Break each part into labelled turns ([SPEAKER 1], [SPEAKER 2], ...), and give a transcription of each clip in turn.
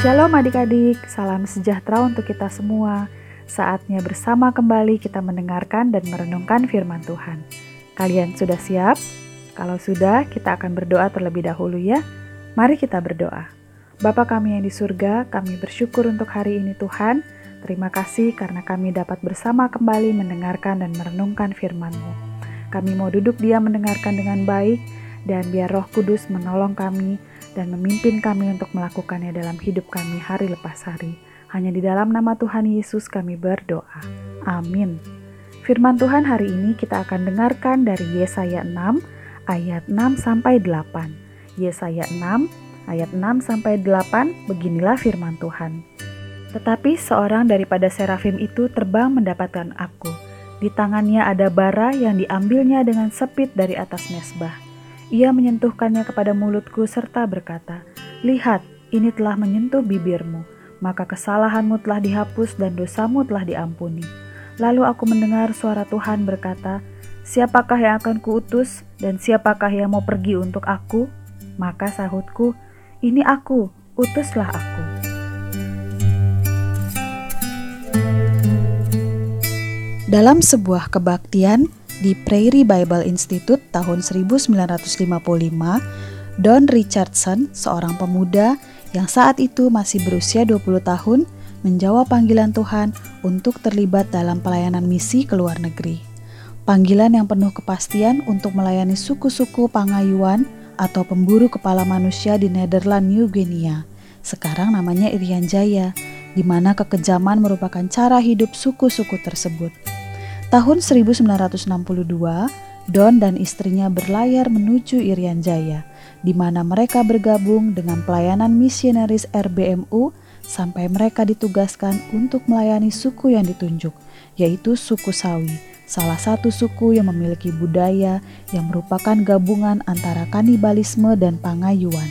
[SPEAKER 1] Shalom adik-adik, salam sejahtera untuk kita semua. Saatnya bersama kembali kita mendengarkan dan merenungkan firman Tuhan. Kalian sudah siap? Kalau sudah, kita akan berdoa terlebih dahulu ya. Mari kita berdoa. Bapa kami yang di surga, kami bersyukur untuk hari ini Tuhan. Terima kasih karena kami dapat bersama kembali mendengarkan dan merenungkan firman-Mu. Kami mau duduk dia mendengarkan dengan baik, dan biar roh kudus menolong kami dan memimpin kami untuk melakukannya dalam hidup kami hari lepas hari. Hanya di dalam nama Tuhan Yesus kami berdoa. Amin. Firman Tuhan hari ini kita akan dengarkan dari Yesaya 6 ayat 6 sampai 8. Yesaya 6 ayat 6 sampai 8 beginilah firman Tuhan. Tetapi seorang daripada serafim itu terbang mendapatkan aku. Di tangannya ada bara yang diambilnya dengan sepit dari atas mesbah ia menyentuhkannya kepada mulutku serta berkata, Lihat, ini telah menyentuh bibirmu, maka kesalahanmu telah dihapus dan dosamu telah diampuni. Lalu aku mendengar suara Tuhan berkata, Siapakah yang akan kuutus dan siapakah yang mau pergi untuk aku? Maka sahutku, ini aku, utuslah aku.
[SPEAKER 2] Dalam sebuah kebaktian, di Prairie Bible Institute tahun 1955, Don Richardson, seorang pemuda yang saat itu masih berusia 20 tahun, menjawab panggilan Tuhan untuk terlibat dalam pelayanan misi ke luar negeri. Panggilan yang penuh kepastian untuk melayani suku-suku Pangayuan atau pemburu kepala manusia di Nederland, New Guinea. Sekarang namanya Irian Jaya, di mana kekejaman merupakan cara hidup suku-suku tersebut. Tahun 1962, Don dan istrinya berlayar menuju Irian Jaya, di mana mereka bergabung dengan pelayanan misionaris RBMU sampai mereka ditugaskan untuk melayani suku yang ditunjuk, yaitu suku Sawi, salah satu suku yang memiliki budaya yang merupakan gabungan antara kanibalisme dan pangayuan.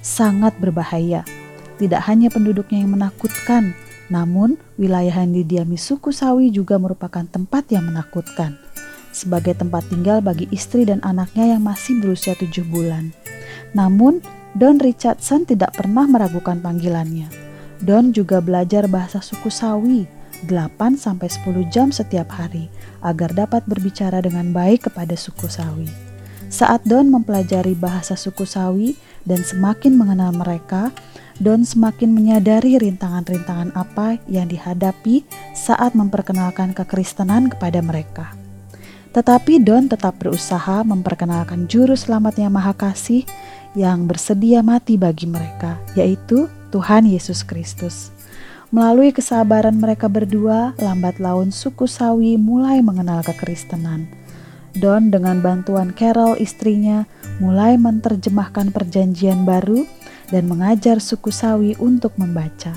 [SPEAKER 2] Sangat berbahaya. Tidak hanya penduduknya yang menakutkan, namun, wilayah yang didiami suku Sawi juga merupakan tempat yang menakutkan, sebagai tempat tinggal bagi istri dan anaknya yang masih berusia tujuh bulan. Namun, Don Richardson tidak pernah meragukan panggilannya. Don juga belajar bahasa suku Sawi 8-10 jam setiap hari agar dapat berbicara dengan baik kepada suku Sawi. Saat Don mempelajari bahasa suku Sawi dan semakin mengenal mereka, Don semakin menyadari rintangan-rintangan apa yang dihadapi saat memperkenalkan kekristenan kepada mereka. Tetapi Don tetap berusaha memperkenalkan juru selamat yang maha kasih yang bersedia mati bagi mereka, yaitu Tuhan Yesus Kristus. Melalui kesabaran mereka berdua, lambat laun suku Sawi mulai mengenal kekristenan. Don dengan bantuan Carol istrinya mulai menerjemahkan perjanjian baru dan mengajar suku Sawi untuk membaca.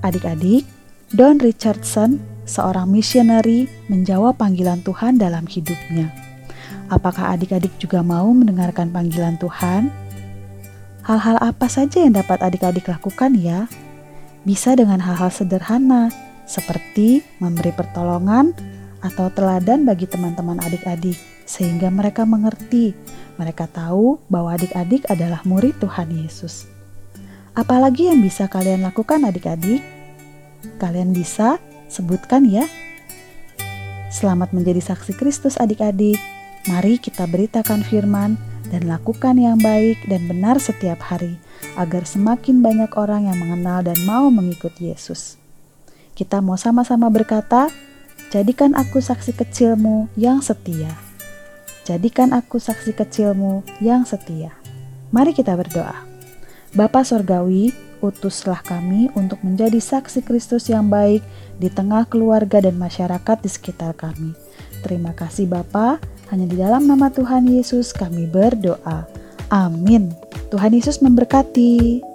[SPEAKER 2] Adik-adik, Don Richardson, seorang misioneri, menjawab panggilan Tuhan dalam hidupnya. Apakah adik-adik juga mau mendengarkan panggilan Tuhan? Hal-hal apa saja yang dapat adik-adik lakukan ya? Bisa dengan hal-hal sederhana, seperti memberi pertolongan atau teladan bagi teman-teman adik-adik, sehingga mereka mengerti mereka tahu bahwa adik-adik adalah murid Tuhan Yesus. Apalagi yang bisa kalian lakukan adik-adik? Kalian bisa sebutkan ya. Selamat menjadi saksi Kristus adik-adik. Mari kita beritakan firman dan lakukan yang baik dan benar setiap hari agar semakin banyak orang yang mengenal dan mau mengikut Yesus. Kita mau sama-sama berkata, "Jadikan aku saksi kecilmu yang setia." Jadikan aku saksi kecilmu yang setia. Mari kita berdoa. Bapa Sorgawi, utuslah kami untuk menjadi saksi Kristus yang baik di tengah keluarga dan masyarakat di sekitar kami. Terima kasih Bapa, hanya di dalam nama Tuhan Yesus kami berdoa. Amin. Tuhan Yesus memberkati.